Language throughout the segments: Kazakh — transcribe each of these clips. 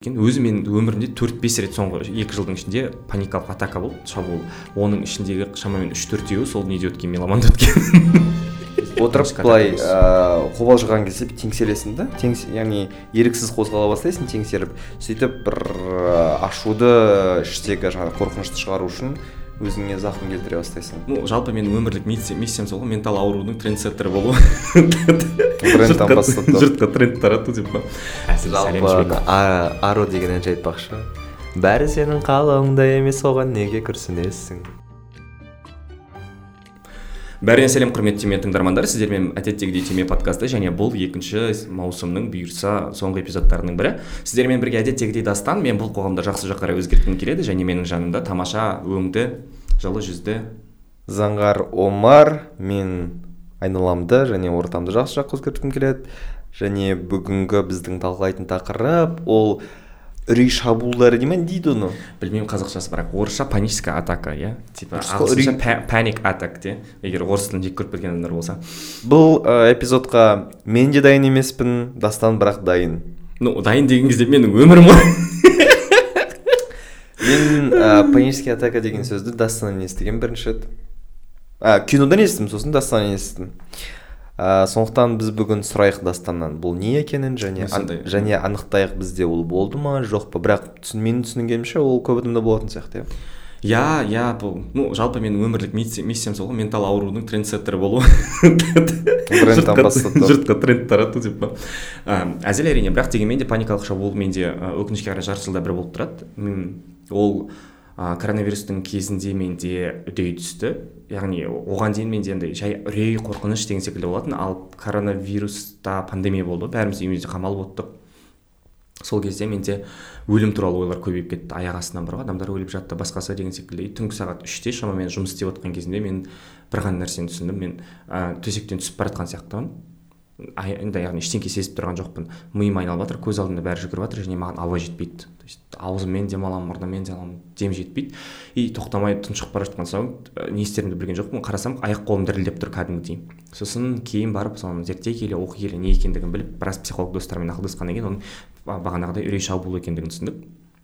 өзі менің өмірімде төрт бес рет соңғы екі жылдың ішінде паникалық атака болды. Шабуыл. Оның ішіндегі шамамен үш төртеуі сол неде өткен меломанда өткен. Отырып былай ыыы қобалжыған кезде теңселесің да. Теңс яғни еріксіз қозғала бастайсың теңселіп сөйтіп бір ашуды іштегі жаңағы қорқынышты шығару үшін өзіңе зақым келтіре бастайсың. Ну жалпы менің өмірлік миссиям сол ғой ментал аурудың трендсеттері болу. Жұртқа тренд тарату деп па? Жалпы аро деген әнші айтпақшы. Бәрі сенің қалауыңда емес оған неге күрсінесің? Бәріне сәлем құрметті түйме тыңдармандар. Сіздермен әдеттегідей түйме подкасты және бұл екінші маусымның бұйырса соңғы эпизодтарының бірі. Сіздермен бірге әдеттегідей дастан мен бұл қоғамды жақсы жаққа қарай өзгерткім келеді және менің жанымда тамаша өңді жылы жүзді заңғар омар мен айналамды және ортамды жақсы жаққа өзгерткім келеді. Және бүгінгі біздің талқылайтын тақырып ол үрей шабуылдары дей ма не дейді оны? Білмеймін қазақшасы бірақ орысша паническая атака иә? Типа ағылшынша паник атак те. Егер орыс тілін жек көріп кеткен адамдар болса. Бұл ә, эпизодқа мен де дайын емеспін дастан бірақ дайын. Ну дайын деген кезде менің өмірім ғой. Мен ә, паническая атака деген сөзді дастаннан естігемін бірінші рет. Ә, кинодан естідім сосын дастаннан естідім. Ә, сондықтан біз бүгін сұрайық дастаннан бұл не екенін және және анықтайық бізде ол болды ма жоқ па? Бірақ түсін, менің түсінгенімше ол көп адамда болатын сияқты иә. Иә иә бұл ну жалпы менің өмірлік миссиям сол ғой ментал аурудың трендсеттері болу. Жұртқа тренд тарату деп па. Әзіл әрине бірақ дегенмен де паникалық шабуыл менде өкінішке қарай жарты жылда бір болып тұрады. Ол ә, коронавирустың кезінде менде үдей түсті. Яғни оған дейін менде андай жай үрей қорқыныш деген секілді болатын. Ал коронавируста пандемия болды. Бәріміз үйімізде қамалып отырдық сол кезде менде өлім туралы ойлар көбейіп кетті. Аяқ астынан бар ғой адамдар өліп жатты. Басқасы деген секілді. Түнгі сағат үште шамамен жұмыс істеп отқан кезімде мен бір ғана нәрсені түсіндім. Мен ә, төсектен түсіп бара жатқан сияқтымын. енді яғни ештеңке сезіп тұрған жоқпын. Миым айналып жатыр көз алдымда бәрі жүгіріп жатыр және маған ауа жетпейді. То есть аузыммен демаламын мұрныммен демаламын дем жетпейді. И тоқтамай тұншығып бара жатқан соң не істерімді білген жоқпын. Қарасам аяқ қолым дірілдеп тұр кәдімгідей. Сосын кейін барып соны зерттей келе оқи келе не екендігін біліп біраз психолог достармен ақылдасқаннан кейін оның бағанағыдай үрей шабуыл екендігін түсіндік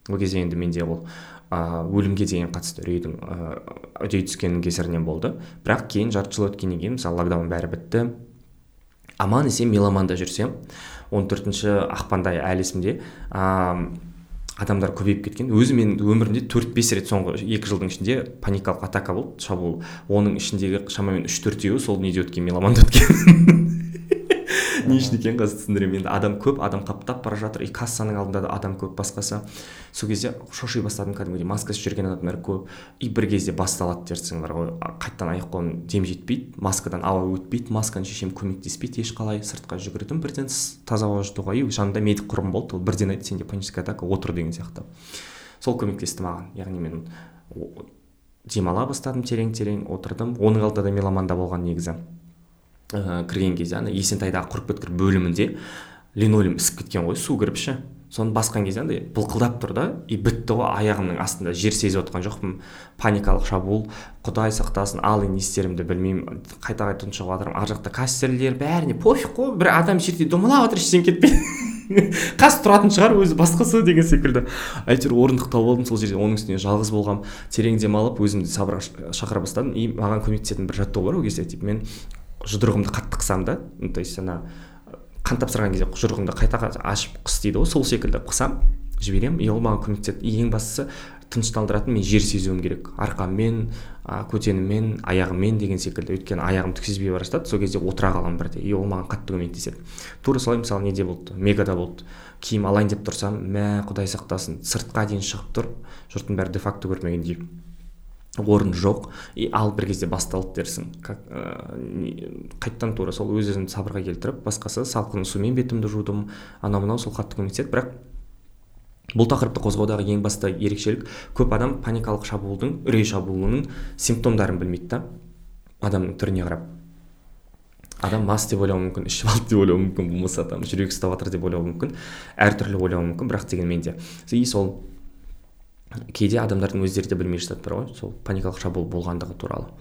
ол кезде енді менде ол ыыы өлімге деген қатысты үрейдің ыыы үдей түскеннің кесірінен болды. Бірақ кейін жарты жыл өткеннен кейін мысалы локдаун бәрі бітті. Аман есен меломанда жүрсем 14 төртінші ақпанда әлі есімде адамдар көбейіп кеткен. Өзі менің өмірімде төрт бес рет соңғы екі жылдың ішінде паникалық атака болды. Шабуыл. Оның ішіндегі шамамен үш төртеуі сол неде өткен меломанда өткен. не үшін екенін қазір түсіндіремін енді адам көп адам қаптап бара жатыр. И кассаның алдында да адам көп. Басқасы сол кезде шоши бастадым кәдімгідей. Маскасыз жүрген адамдар көп. И бір кезде басталады дертсің бар ғой. Қайтадан аяқ қолым дем жетпейді. Маскадан ауа өтпейді. Масканы шешем көмектеспейді. Ешқалай сыртқа жүгірдім. Бірден таза ауа жұтуға. И жанымда медик құрбым болды. Ол бірден айтты сенде паническая атака отыр деген сияқты. Сол көмектесті маған. Яғни мен демала бастадым терең терең отырдым. Оның алдында да меломанда болған негізі. Ә, кірген кезде ана есентайдағы құрып кеткір бөлімінде линолеум ісіп кеткен ғой су кіріп ше. Соны басқан кезде андай былқылдап тұр да и бітті ғой аяғымның астында жер сезіп отқан жоқпын. Паникалық шабуыл құдай сақтасын ал не істерімді білмеймін қайта қайта тұншығып жатырмын ар жақта кассирлер бәріне пофиг қой бір адам жерде домалап жатыр ештеңе кетпей қазір тұратын шығар өзі басқасы деген секілді. Әйтеуір орындық тауып алдым сол жерде оның үстіне жалғыз болғанмын терең демалып өзімді сабырға шақыра бастадым. И маған көмектесетін бір жаттығу бар ол кезде типа мен жұдырығымды қатты қысамын да. То есть ана қан тапсырған кезде жұдырығыңды қайта ашып қыс дейді ғой сол секілді қысам жіберемін. И ол маған көмектеседі. Ең бастысы тынышталдыратын мен жер сезуім керек. Арқаммен көтеніммен аяғыммен деген секілді. Өйткені аяғым түк сезбей бара жатады сол кезде отыра қаламын бірде. И ол маған қатты көмектеседі. Тура солай мысалы неде болды? Мегада болды. Киім алайын деп тұрсам мә құдай сақтасын сыртқа дейін шығып тұр жұрттың бәрі де факто көрмегендей. Орын жоқ. И ал бір кезде басталды дерсің. Как ә, қайтадан тура сол өз өзімді сабырға келтіріп басқасы салқын сумен бетімді жудым. Анау мынау сол қатты көмектеседі. Бірақ бұл тақырыпты қозғаудағы ең басты ерекшелік көп адам паникалық шабуылдың үрей шабуылының симптомдарын білмейді да адамның түріне қарап. Адам мас деп ойлауы мүмкін ішіп алды деп ойлауы мүмкін болмаса там жүрегі ұстап жатыр деп ойлауы мүмкін әртүрлі ойлауы мүмкін бірақ дегенмен де. И сол кейде адамдардың өздері де білмей жатады бар ғой. Сол паникалық шабуыл болғандығы туралы.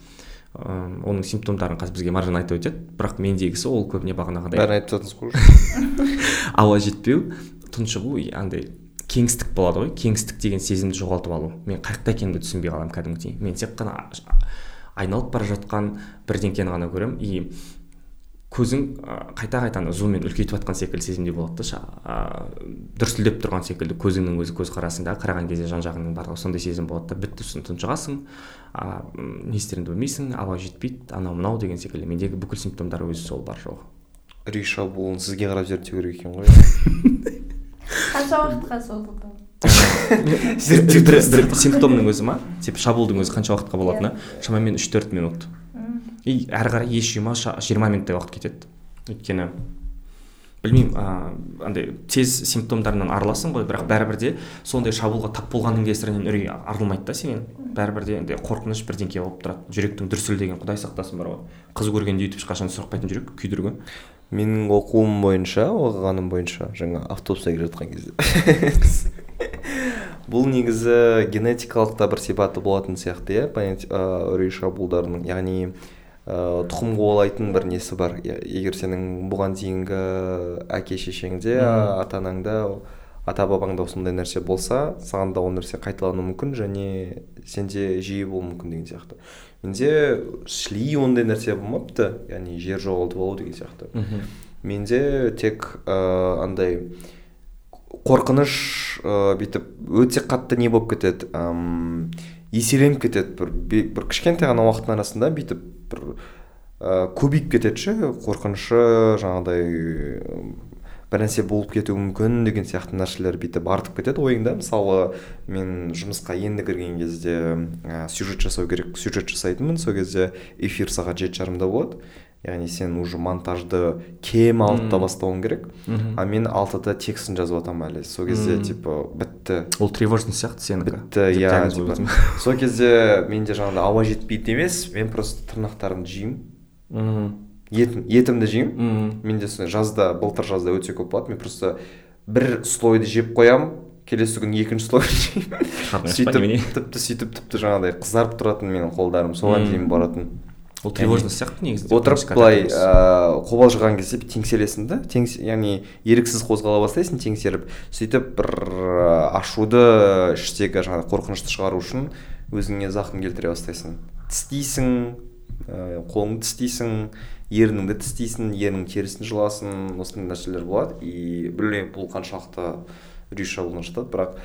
Ыыы оның симптомдарын қазір бізге маржан айтып өтеді. Бірақ мендегісі ол көбіне бағанағыдай бәрін айтып жатырсыз ғой ауа жетпеу тұншығу андай кеңістік болады ғой. Кеңістік деген сезімді жоғалтып алу. Мен қай жақта екенімді түсінбей қаламын кәдімгідей. Мен тек қана айналып бара жатқан бірдеңкені ғана көремін. И көзің қайта қайта зуммен үлкейтіп жатқан секілді сезімде болады да дүрсілдеп тұрған секілді көзіңнің өзі көзқарасыңда қараған кезде жан жағыңның барлығы сондай сезім болады да бітті сосын тұншығасың. Не істеріңді білмейсің ауа жетпейді анау мынау деген секілді. Мендегі бүкіл симптомдар өзі сол бар жоғы үрей шабуылын сізге қарап зерттеу керек екен ғой. Қанша уақытқа созылды бір симптомның өзі ма? Типа шабуылдың өзі қанша уақытқа болатыны? Шамамен үш төрт минут. И әрі қарай ес жима жиырма минуттай уақыт кетеді. Өйткені білмеймін ыыы андай тез симптомдарынан арыласың ғой бірақ бәрібір де сондай шабуылға тап болғанның кесірінен үрей арылмайды да сенен. Бәрібір де андай қорқыныш бірдеңке болып тұрады. Жүректің дүрсілдеген құдай сақтасын бар ғой. Қыз көргенде өйтіп ешқашан соқпайтын жүрек күйдіргі. Менің оқуым бойынша оқығаным бойынша жаңа автобуста келе жатқан кезде. Бұл негізі генетикалық та бір сипаты болатын сияқты иә үрей шабуылдарының. Яғни ә, тұқым қуалайтын бір несі бар. Егер сенің бұған дейінгі әке шешеңде ата анаңда ата бабаңда осындай нәрсе болса саған да ол нәрсе қайталануы мүмкін және сенде жиі болуы мүмкін деген сияқты. Менде шли ондай нәрсе болмапты. Яғни жер жоғалтып алу деген сияқты. Менде тек ә, андай қорқыныш ә, бүйтіп өте қатты не болып кетеді. Еселеніп кетеді. Бір бір кішкентай ғана уақыттың арасында бүйтіп бір ә, көбейіп кетеді ше қорқынышы жаңағыдай бір нәрсе болып кетуі мүмкін деген сияқты нәрселер бүйтіп артып кетеді ойыңда. Мысалы мен жұмысқа енді кірген кезде ә, сюжет жасау керек сюжет жасайтынмын. Сол кезде эфир сағат жеті жарымда болады. Яғни сен уже монтажды кем алтыда бастауың керек. А мен алтыда текстін жазып жатамын әлі. Сол кезде типа бітті. Ол тревожность сияқты сенікі. Бітті иә сол кезде менде жаңағыдай ауа жетпейді емес мен просто тырнақтарымды жеймін. Етім етімді жеймін. Менде жазда былтыр жазда өте көп болады. Мен просто бір слойды жеп қоямын келесі күні екінші слойды жеймін. Сөйтіп тіпті сөйтіп тіпті жаңағыдай қызарып тұратын менің қолдарым соған дейін баратын. Ол тревожность сияқты негізі отырып былай ыыы қобалжыған кезде теңселесің да теңс яғни еріксіз қозғала бастайсың теңселіп сөйтіп бір ашуды іштегі жаңағы қорқынышты шығару үшін өзіңе зақым келтіре бастайсың. Тістейсің ыыы қолыңды тістейсің ерніңді тістейсің ернің терісін жұласың осындай нәрселер болады. И білмеймін бұл қаншалықты шабуылдан жатады бірақ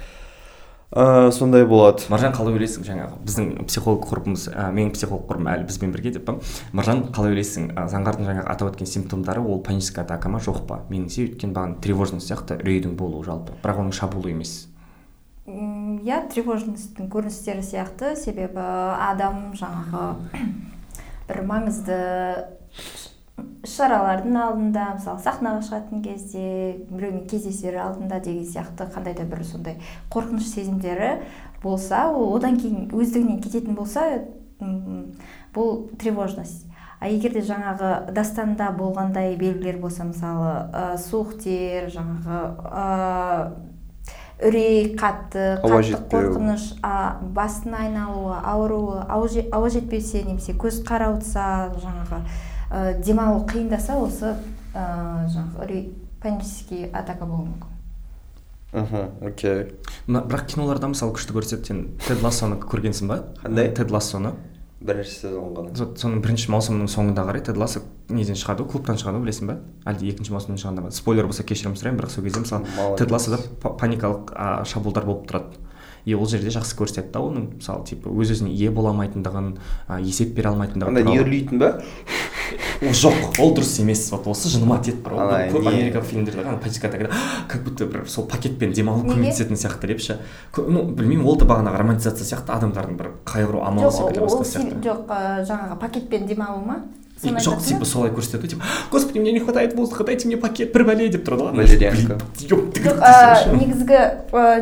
ә, сондай болады. Маржан қалай ойлайсың? Жаңағы біздің психолог құрбымыз ә, менің психолог құрбым әлі бізбен бірге деп па? Маржан қалай ойлайсың? Ә, заңғардың жаңағы атап өткен симптомдары ол паническая атака ма жоқ па? Меніңше өйткені маған тревожность сияқты үрейдің болуы жалпы. Бірақ оның шабуылы емес. Иә тревожностьтың көріністері сияқты. Себебі адам жаңағы бір маңызды іс шаралардың алдында мысалы сахнаға шығатын кезде біреумен кездесер алдында деген сияқты қандай да бір сондай қорқыныш сезімдері болса ол одан кейін өздігінен кететін болса бұл тревожность. А егер де жаңағы дастанда болғандай белгілер болса мысалы ә, суық тер жаңағы ә, үрей қатты қатты қорқыныш а, бастың айналуы ауруы ауа жетпесе немесе көз қарауытса жаңағы ә, демалу қиындаса осы ә, жаңағы үрей панический атака болуы мүмкін. Мхм окей. Бірақ киноларда мысалы күшті көрсетеді сен тед лассоны көргенсің ба? Қандай? Тед лассоны. Бірінші сезон ғана. Соның бірінші маусымның соңында қарай тед лассо неден шығады? Ғой клубтан шығады ғой білесің ба? Әлде екінші маусымнан шығғанда ма? Спойлер болса кешірім сұраймын бірақ сол кезде мысалы тед лассода паникалық шабуылдар болып тұрады. И ол жерде жақсы көрсетеді да оның мысалы типа өз өзіне ие бола алмайтындығын есеп бере алмайтындығын андай не үрлейтін ба? Жоқ ол дұрыс емес вот осы жыныма тиеді бір көп америка фильмдерде ана пачкада как будто бір сол пакетпен демалу көмектесетін сияқты деп ше. Ну білмеймін ол да бағанағы романтизация сияқты адамдардың бір қайғыру амалы секілді жоқ жаңағы пакетпен демалу ма? Жоқ типа солай көрсетеді типа господи мне не хватает воздуха дайте мне пакет бір бәле деп тұрады ғой валерьянка жоқ негізгі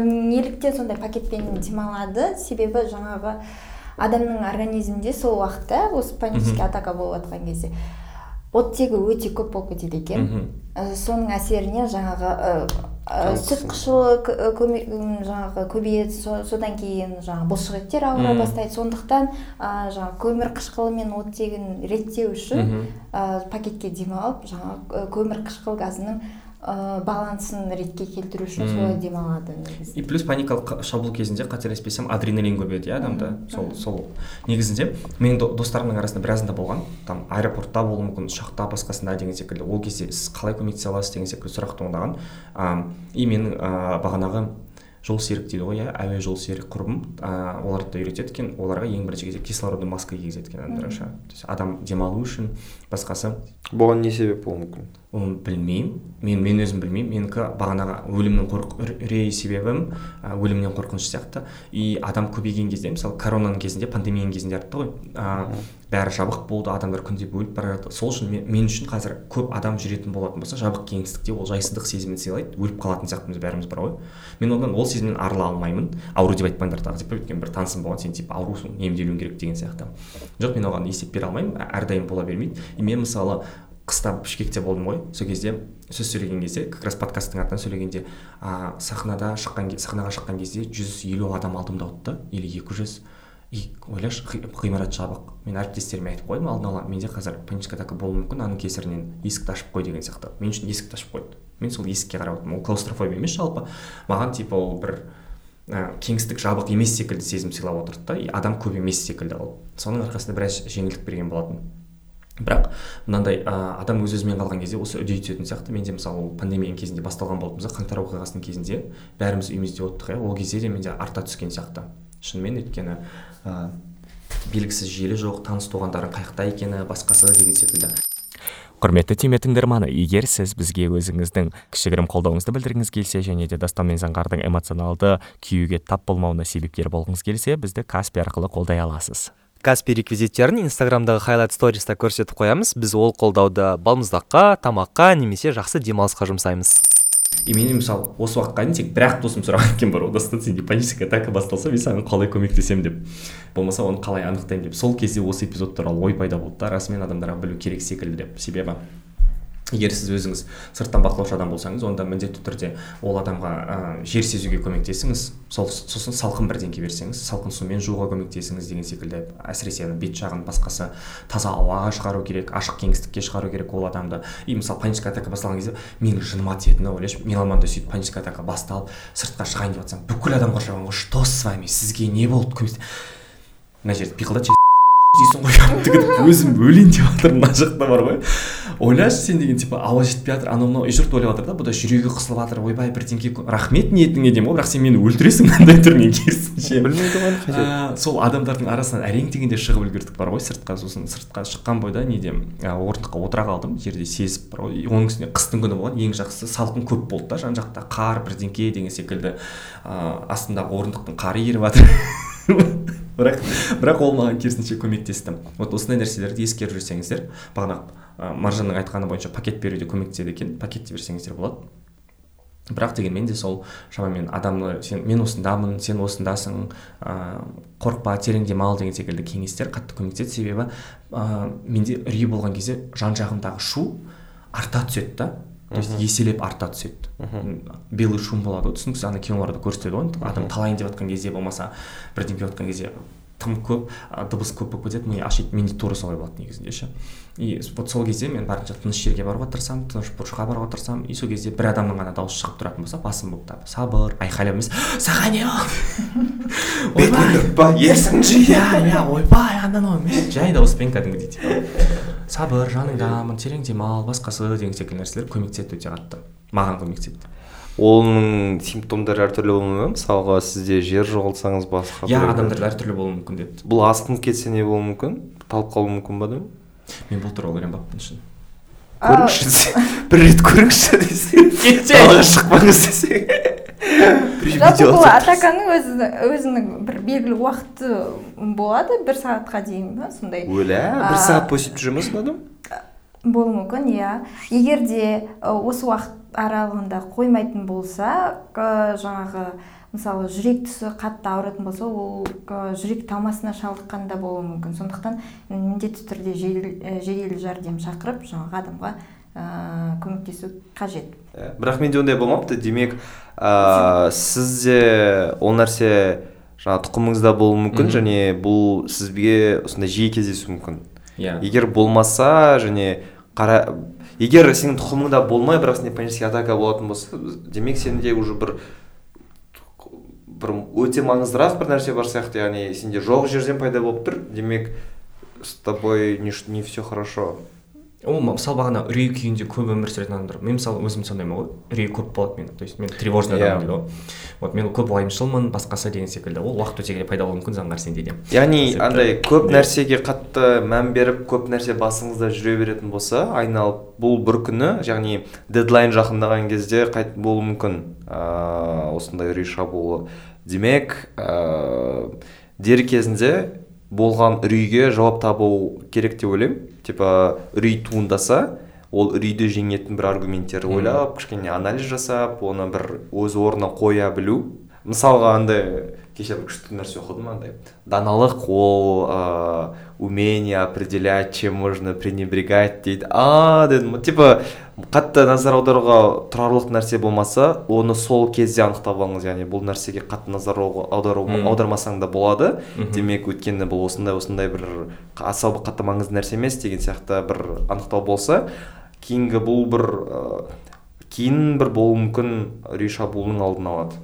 неліктен сондай пакетпен демалады себебі жаңағы адамның организмінде сол уақытта осы панический атака болып жатқан кезде оттегі өте көп болып кетеді екен. Соның әсерінен жаңағы сүт қышуы жаңағы көбейеді содан кейін жаңағы бұлшықеттер ауыра бастайды. Сондықтан ә, жаңағы көмір қышқылы мен оттегін реттеу үшін ә, пакетке демалып жаңағы көмір қышқыл газының ә, балансын ретке келтіру үшін солай демалады негізі и плюс паникалық шабуыл кезінде қателеспесем адреналин көбейеді иә адамда. Сол сол негізінде менің достарымның арасында біразында болған. Там аэропортта болуы мүмкін ұшақта басқасында деген секілді. Ол кезде сіз қалай көмектесе аласыз деген секілді сұрақ туындаған. И менің ыыы бағанағы жол серік дейді ғой иә? Әуе жол серік құрбым. Ыыы оларды үйретеді екен. Оларға ең бірінші кезде кислородный маска кигізеді екен адамдар ше адам демалу үшін басқасы бұған не себеп болуы мүмкін? Оны білмеймін. Мен мен өзім білмеймін. Менікі бағанағы өлімнің қорқ үрей себебім өлімнен қорқыныш сияқты. И адам көбейген кезде мысалы коронаның кезінде пандемияның кезінде айтты ғой. Ыыы бәрі жабық болды адамдар күнде өліп бара жатты сол үшін мен, мен үшін қазір көп адам жүретін болатын болса жабық кеңістікте ол жайсыздық сезімін сыйлайды өліп қалатын сияқтымыз бәріміз бар ғой. Мен одан ол сезімнен арыла алмаймын. Ауру деп айтпаңдар тағы типа өйткені бір танысым болған сен типа аурусың емделуің керек деген сияқты. Жоқ мен оған есеп бере алмаймын әрдайым бола бермейді. И мен мысалы қыста бішкекте болдым ғой сол кезде сөз сөйлеген кезде как раз подкасттың атынан сөйлегенде а, сахнада шыққан сахнаға шыққан кезде жүз елу адам алдымда отырды или екі жүз. И ойлашы ғимарат жабық мен әріптестеріме айтып қойдым алдын ала менде қазір паническая атака болуы мүмкін аның кесірінен есікті ашып қой деген сияқты. Мен үшін есікті ашып қойды. Мен сол есікке қарап отырмын. Ол клаустрофобия емес жалпы. Маған типа ол бір ә, кеңістік жабық емес секілді сезім сыйлап отырды да адам көп емес секілді ол. Соның арқасында біраз жеңілдік берген болатын. Бірақ мынандай ә, адам өз өзімен қалған кезде осы үдей түсетін сияқты. Менде мысалы пандемияның кезінде басталған болатын болса қаңтар оқиғасының кезінде бәріміз үйімізде отырдық иә. Ол кезде де менде арта түскен сияқты. Шынымен өйткені ә, белгісіз желі жоқ таныс туғандарың қаяқта екені басқасы деген секілді. Құрметті тиме тыңдарманы егер сіз бізге өзіңіздің кішігірім қолдауыңызды білдіргіңіз келсе және де дастан мен заңғардың эмоционалды күйюге тап болмауына себепкер болғыңыз келсе бізді каспи арқылы қолдай аласыз. Каспи реквизиттерін инстаграмдағы хайлайт сториста көрсетіп қоямыз. Біз ол қолдауды балмұздаққа тамаққа немесе жақсы демалысқа жұмсаймыз. И мен мысалы осы уақытқа дейін тек бір ақ досым сұраған екен бар достан сенде паническая атака басталса мен саған қалай көмектесемін деп болмаса оны қалай анықтаймын деп. Сол кезде осы эпизод туралы ой пайда болды да расымен адамдарға білу керек секілді деп. Себебі егер сіз өзіңіз сырттан бақылаушы адам болсаңыз онда міндетті түрде ол адамға ә, жер сезуге көмектесіңіз сол сосын салқын бірдеңке берсеңіз салқын сумен жууға көмектесіңіз деген секілді әсіресе бет жағын басқасы таза ауаға шығару керек ашық кеңістікке шығару керек ол адамды. И мысалы паническая атака басталған кезде менің жыныма тиетіні ойлашы меломанда сөйтіп паническая атака басталып сыртқа шығайын деп жатсам бүкіл адам қоршаған ғой что с вами? Сізге не болды? мына жерде пиқылдады дейсің ғой? өзім өлейін деп жатырмын мына жақта бар ғой. Ойлашы сен деген типа ауа жетпей жатыр анау мынау и жұрт ойлап жатыр да бұда жүрегі қысылып жатыр. Ойбай бірдеңке рахмет ниетіңе деймін ғой бірақ сен мені өлтіресің мынандай түрмен керісінше білмейді ғой сол адамдардың арасынан әрең дегенде шығып үлгердік бар ғой сыртқа сосын сыртқа шыққан бойда неде орындыққа отыра қалдым жерде сезіп бар ғой. Оның үстіне қыстың күні болған ең жақсысы салқын көп болды да жан жақта қар бірдеңке деген секілді ыыы астындағы орындықтың қары еріп жатыр. бірақ бірақ ол маған керісінше көмектесті. Вот осындай нәрселерді ескеріп жүрсеңіздер бағана ә, маржанның айтқаны бойынша пакет беруде көмектеседі екен пакетте берсеңіздер болады. Бірақ дегенмен де сол шамамен адамны сен мен осындамын сен осындасың ыыы қорықпа терең демал деген секілді кеңестер қатты көмектеседі. Себебі ыыы менде үрей болған кезде жан жағымдағы шу арта түседі да. То есть еселеп арта түседі. Белый шум болады ғой түсініксіз. Ана киноларда көрсетеді ғой адам талайын деп жатқан кезде болмаса бірдеңке деп жатқан кезде тым көп дыбыс көп болып кетеді. Ми ашиды менде тура солай болады негізінде ше. И вот сол кезде мен барынша тыныш жерге баруға тырысамын тыныш бұрышқа баруға тырысамын. И сол кезде бір адамның ғана дауысы шығып тұратын болса басым болып сабыр айқайлап емес. Саған не болды? Ойбай иә иә ойбай анау жай дауыспен кәдімгідей типа. Сабыр жаныңдамын терең демал басқасы деген секілді нәрселер көмектеседі өте қатты маған көмектеседі. Оның симптомдары әртүрлі болуы мүмкін мысалға сізде жер жоғалтсаңыз басқа иә адамдарда әртүрлі болуы мүмкін деді. Бұл асқынып кетсе не болуы мүмкін? Талып қалуы мүмкін ба деймін? Мен бұл туралы ойланбаппын шын көріңізші бір рет көріңізші десе. Далаға шықпаңыз десе. Жалпы бұл атаканың өзі өзінің бір белгілі уақыты болады бір сағатқа дейін ба сондай. Өлә бір сағат бойы сөйтіп жүре ма адам? болуы мүмкін иә. Егер де осы уақыт аралығында қоймайтын болса жаңағы мысалы жүрек тұсы қатты ауыратын болса ол жүрек талмасына шалдыққан да болуы мүмкін. Сондықтан міндетті түрде жедел жәрдем шақырып жаңағы адамға ә, көмектесу қажет. Ә, бірақ менде ондай болмапты. Демек ә, сізде ол нәрсе жаңағы тұқымыңызда болуы мүмкін және бұл сізге осындай жиі кездесуі мүмкін. Иә. Егер болмаса және қара егер сенің тұқымыңда болмай бірақ сенде панический атака болатын болса демек сенде уже бір бір өте маңыздырақ бір нәрсе бар сияқты яғни сенде жоқ жерден пайда болып тұр. Демек с тобой не, не все хорошо. Ол мысалы бағана үрей күйінде көп өмір сүретін адамдар. Мен мысалы өзім сондаймын ғой. Үрей көп болады менің. То есть мен тревожный Иә. адаммын дейді ғой. Вот мен көп уайымшылмын басқасы деген секілді. Ол уақыт өте келе пайда болуы мүмкін заңғар сенде де. Яғни андай көп нәрсеге қатты мән беріп көп нәрсе басыңызда жүре беретін болса айналып бұл бір күні яғни дедлайн жақындаған кезде қайт болуы мүмкін. Ыыы осындай үрей шабуылы. Демек ыыы дер кезінде болған үрейге жауап табу керек деп ойлаймын. Типа үрей туындаса ол үрейді жеңетін бір аргументтер ойлап кішкене анализ жасап оны бір өз орнына қоя білу. Мысалға андай кеше бір күшті нәрсе оқыдым андай даналық ол ыыы умение определять чем можно пренебрегать дейді. А дедім типа қатты назар аударуға тұрарлық нәрсе болмаса оны сол кезде анықтап алыңыз. Яғни бұл нәрсеге қатты назар аудару- аудармасаң да болады. Демек өйткені бұл осындай осындай бір аса қатты маңызды нәрсе емес деген сияқты бір анықтау болса кейінгі бұл бір кейін бір болуы мүмкін үрей шабуылының алдын алады.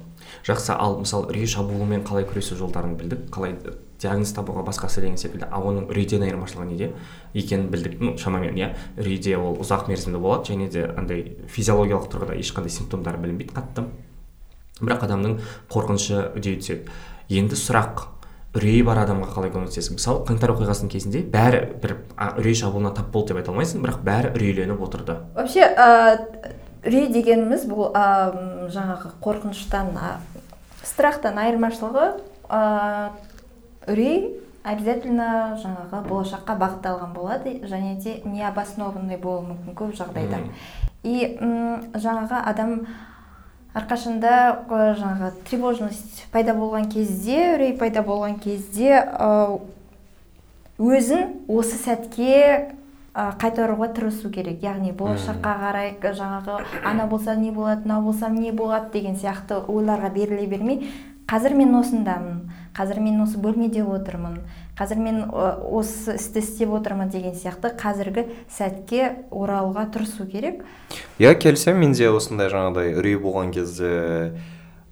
Жақсы ал мысалы үрей шабуылымен қалай күресу жолдарын білдік. Қалай диагноз табуға басқасы деген секілді ал оның үрейден айырмашылығы неде екенін білдік. Ну шамамен иә үрейде ол ұзақ мерзімді болады және де андай физиологиялық тұрғыда ешқандай симптомдары білінбейді қатты. Бірақ адамның қорқынышы үдей түседі. Енді сұрақ үрейі бар адамға қалай көмектесесің? Мысалы қаңтар оқиғасының кезінде бәрі бір үрей шабуылына тап болды деп айта алмайсың бірақ бәрі үрейленіп отырды. Вообще ә, үрей дегеніміз бұл ә, жаңағы қорқыныштан ә, страхтан айырмашылығы ә, үрей обязательно жаңағы болашаққа бағытталған болады және де необоснованный болуы мүмкін көп жағдайда. И жаңағы адам әрқашанда жаңағы тревожность пайда болған кезде үрей пайда болған кезде өзін осы сәтке қайтаруға тырысу керек. Яғни болашаққа қарай жаңағы ана болса не болады мынау болсам не болады? деген сияқты ойларға беріле бермей қазір мен осындамын қазір мен осы бөлмеде отырмын қазір мен осы істі істеп отырмын деген сияқты қазіргі сәтке оралуға тырысу керек. Иә келісемін менде осындай жаңағыдай үрей болған кезде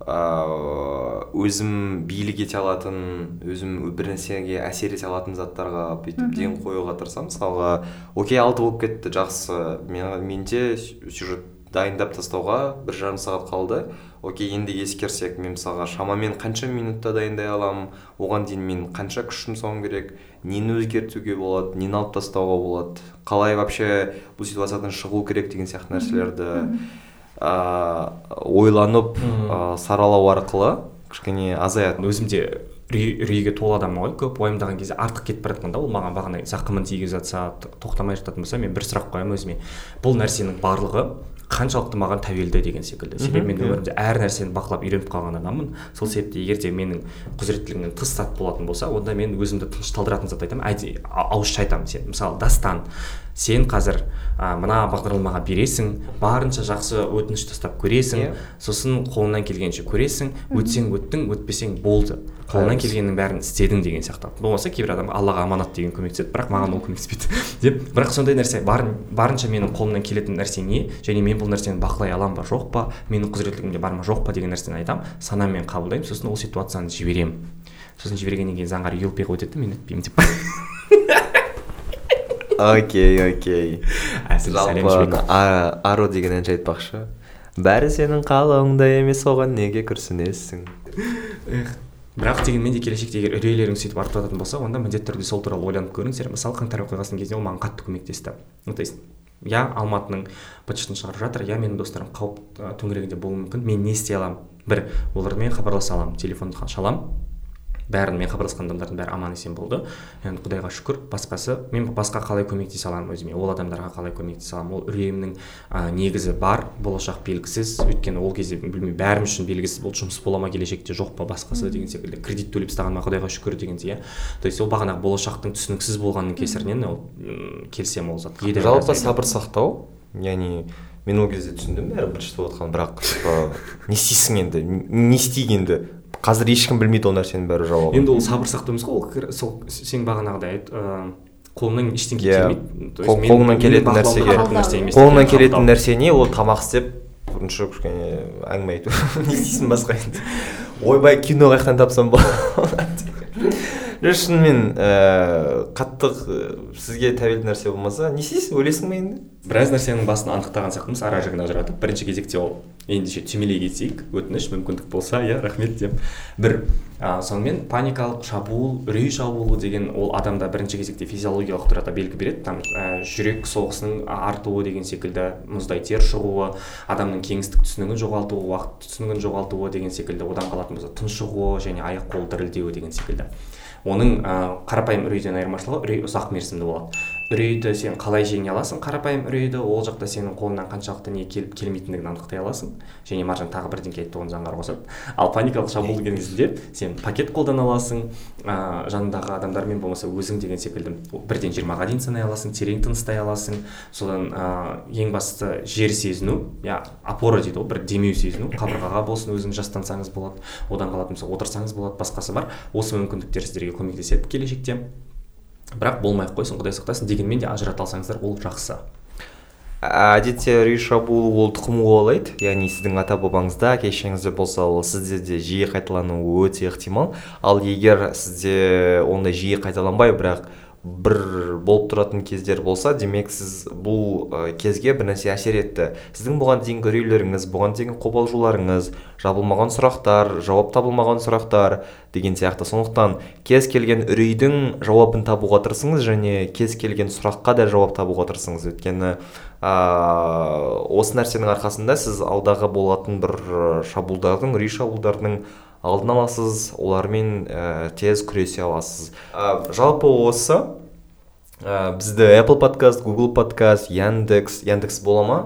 өзім билік ете алатын өзім бір нәрсеге әсер ете алатын заттарға бүйтіп ден қоюға тырысамын. Мысалға окей алты болып кетті жақсы. Мен менде сюжет дайындап тастауға бір жарым сағат қалды. Окей енді ескерсек мен мысалға шамамен қанша минутта дайындай аламын? Оған дейін мен қанша күш жұмсауым керек? Нені өзгертуге болады? Нені алып тастауға болады? Қалай вообще бұл ситуациядан шығу керек деген сияқты нәрселерді. Ойланып ыыы саралау арқылы кішкене азаяды. Өзім де үрей үрейге толы адаммын ғой. Көп уайымдаған кезде артық кетіп бара жатқан да ол маған бағана зақымын тигізіп жатса тоқтамай жататын болса мен бір сұрақ қоямын өзіме. Бұл нәрсенің барлығы қаншалықты маған тәуелді деген секілді. Себебі мен өмірімде әр нәрсені бақылап үйреніп қалған адаммын. Сол себепті егер де менің құзыреттілігімнен тыс зат болатын болса онда мен өзімді тынышталдыратын зат айтамын. Ауызша айтамын. Сен мысалы дастан сен қазір а, мына бағдарламаға бересің барынша жақсы өтініш тастап көресің. Иә. сосын қолыңнан келгенше көресің өтсең өттің өтпесең болды. Қолыңнан келгеннің бәрін істедің деген сияқты. Болмаса кейбір адам аллаға аманат деген көмектеседі бірақ маған ол көмектеспейді деп. Бірақ сондай нәрсе бар, барынша менің қолымнан келетін нәрсе не? Және мен бұл нәрсені бақылай аламын ба жоқ па? Менің құзыреттілігімде бар ма жоқ па деген нәрсені айтамын санаммен қабылдаймын. Сосын ол ситуацияны жіберемін. Сосын жібергеннен кейін заңғар елпиға өтеді де мен өтпеймін деп. окей окей. Жалпы аро деген әнші айтпақшы. Бәрі сенің қалауыңда емес оған неге күрсінесің? Бірақ дегенмен де келешекте егер үрейлерің сөйтіп артып жататын болса онда міндетті түрде сол туралы ойланып көріңіздер. Мысалы қаңтар оқиғасының кезінде ол маған қатты көмектесті. Ну то есть иә алматының быт шығарып жатыр иә менің достарым қауіп төңірегінде болуы мүмкін. Мен не істей аламын? Бір олармен хабарласа аламын телефонды шаламын. Бәрін мен хабарласқан адамдардың бәрі аман есен болды. Енді құдайға шүкір басқасы мен басқа қалай көмектесе аламын өзіме? Ол адамдарға қалай көмектесе аламын ол үрейімнің ә, негізі бар болашақ белгісіз. Өйткені ол кезде білмеймін бәріміз үшін белгісіз. Бұл жұмыс бола ма келешекте жоқ па басқасы деген секілді. Кредит төлеп тастағаныма құдайға шүкір дегендей иә. То есть ол бағанағы болашақтың түсініксіз болғанның кесірінен ол келісемін ол затқа. Едәуір жалпы сабыр сақтау яғни мен ол кезде түсіндім бәрі бірінші болып жатқанын бірақ не істейсің енді? Не істейік енді? Қазір ешкім білмейді ол нәрсенің бәрі жауабын. Енді ол сабыр сақтау емес қой ол сол сен бағанағыдай қолыңнан ештеңе Иә. келмейді. Қолыңнан келетін нәрсеге- қалатын нәрсе емес. қолыңнан келетін нәрсе не ол тамақ істеп бірінші кішкене әңгіме айту не істейсің басқа енді. Ойбай кино қай жақтан тапсам болады? Шынымен ііі қатты сізге тәуелді нәрсе болмаса не істейсің ойлайсың ба енді? Біраз нәрсенің басын анықтаған сияқтымыз. Ара жігін ажыратып. Бірінші кезекте ол ендеше түймелей кетейік. Өтініш мүмкіндік болса иә рахмет деп. Бір а, сонымен паникалық шабуыл үрей шабуылы деген ол адамда бірінші кезекте физиологиялық тұрғыда белгі береді. Там ә, жүрек соғысының артуы деген секілді мұздай тер шығуы адамның кеңістік түсінігін жоғалтуы уақыт түсінігін жоғалтуы деген секілді одан қалатын болса тұншығуы және аяқ қол дірілдеуі деген секілді. Оның ә, қарапайым үрейден айырмашылығы үрей ұзақ мерзімді болады. Үрейді сен қалай жеңе аласың? Қарапайым үрейді ол жақта сенің қолыңнан қаншалықты не келіп келмейтіндігін анықтай аласың. Және маржан тағы бірдеңке айтты оны жаңғары қосады ал паникалық шабуыл деген кезде сен пакет қолдана аласың ә, жаныңдағы адамдармен болмаса өзің деген секілді бірден жиырмаға дейін санай аласың терең тыныстай аласың. Содан ә, ең бастысы жер сезіну иә опора дейді ғой бір демеу сезіну. Қабырғаға болсын өзіңіз жастансаңыз болады одан қалатын болса отырсаңыз болады басқасы бар. Осы мүмкіндіктер сіздерге көмектеседі келешекте. Бірақ болмай ақ қойсын құдай сақтасын дегенмен де ажырата алсаңыздар ол жақсы. Әдетте үрей шабуылы ол тұқым қуалайды яғни сіздің ата бабаңызда әке шешеңізде болса ол сізде де жиі қайталануы өте ықтимал. Ал егер сізде ондай жиі қайталанбай бірақ бір болып тұратын кездер болса демек сіз бұл ә, кезге бір нәрсе әсер етті. Сіздің бұған дейінгі үрейлеріңіз бұған дейінгі қобалжуларыңыз жабылмаған сұрақтар жауап табылмаған сұрақтар деген сияқты. Сондықтан кез келген үрейдің жауабын табуға тырысыңыз және кез келген сұраққа да жауап табуға тырысыңыз. Өйткені ыыы осы нәрсенің арқасында сіз алдағы болатын бір шабуылдардың үрей шабуылдардың алдын аласыз олармен ә, тез күресе аласыз. Ә, жалпы осы ә, бізді Apple подкаст Google подкаст Яндекс Яндекс бола ма?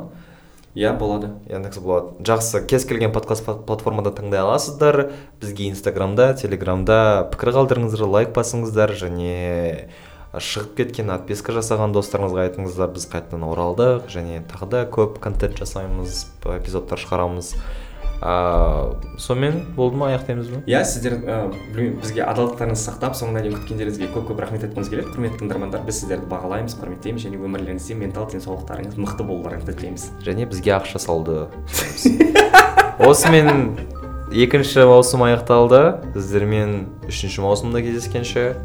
Иә болады. Яндекс болады. Жақсы кез келген подкаст пла- платформада тыңдай аласыздар. Бізге инстаграмда телеграмда пікір қалдырыңыздар лайк басыңыздар және шығып кеткен отписка жасаған достарыңызға айтыңыздар. Біз қайтадан оралдық және тағы да көп контент жасаймыз эпизодтар шығарамыз. Ыыы сонымен болды ма аяқтаймыз ба? Иә сіздер білмеймін бізге адалдықтарыңызды сақтап соңына дейін күткендеріңізге көп көп рахмет айтқымыз келеді. Құрметті тыңдармандар біз сіздерді бағалаймыз құрметтейміз және өмірлеріңізде ментал денсаулықтарыңыз мықты болуларыңызды тілейміз. Және бізге ақша салды. Осымен екінші маусым аяқталды. Сіздермен үшінші маусымда кездескенше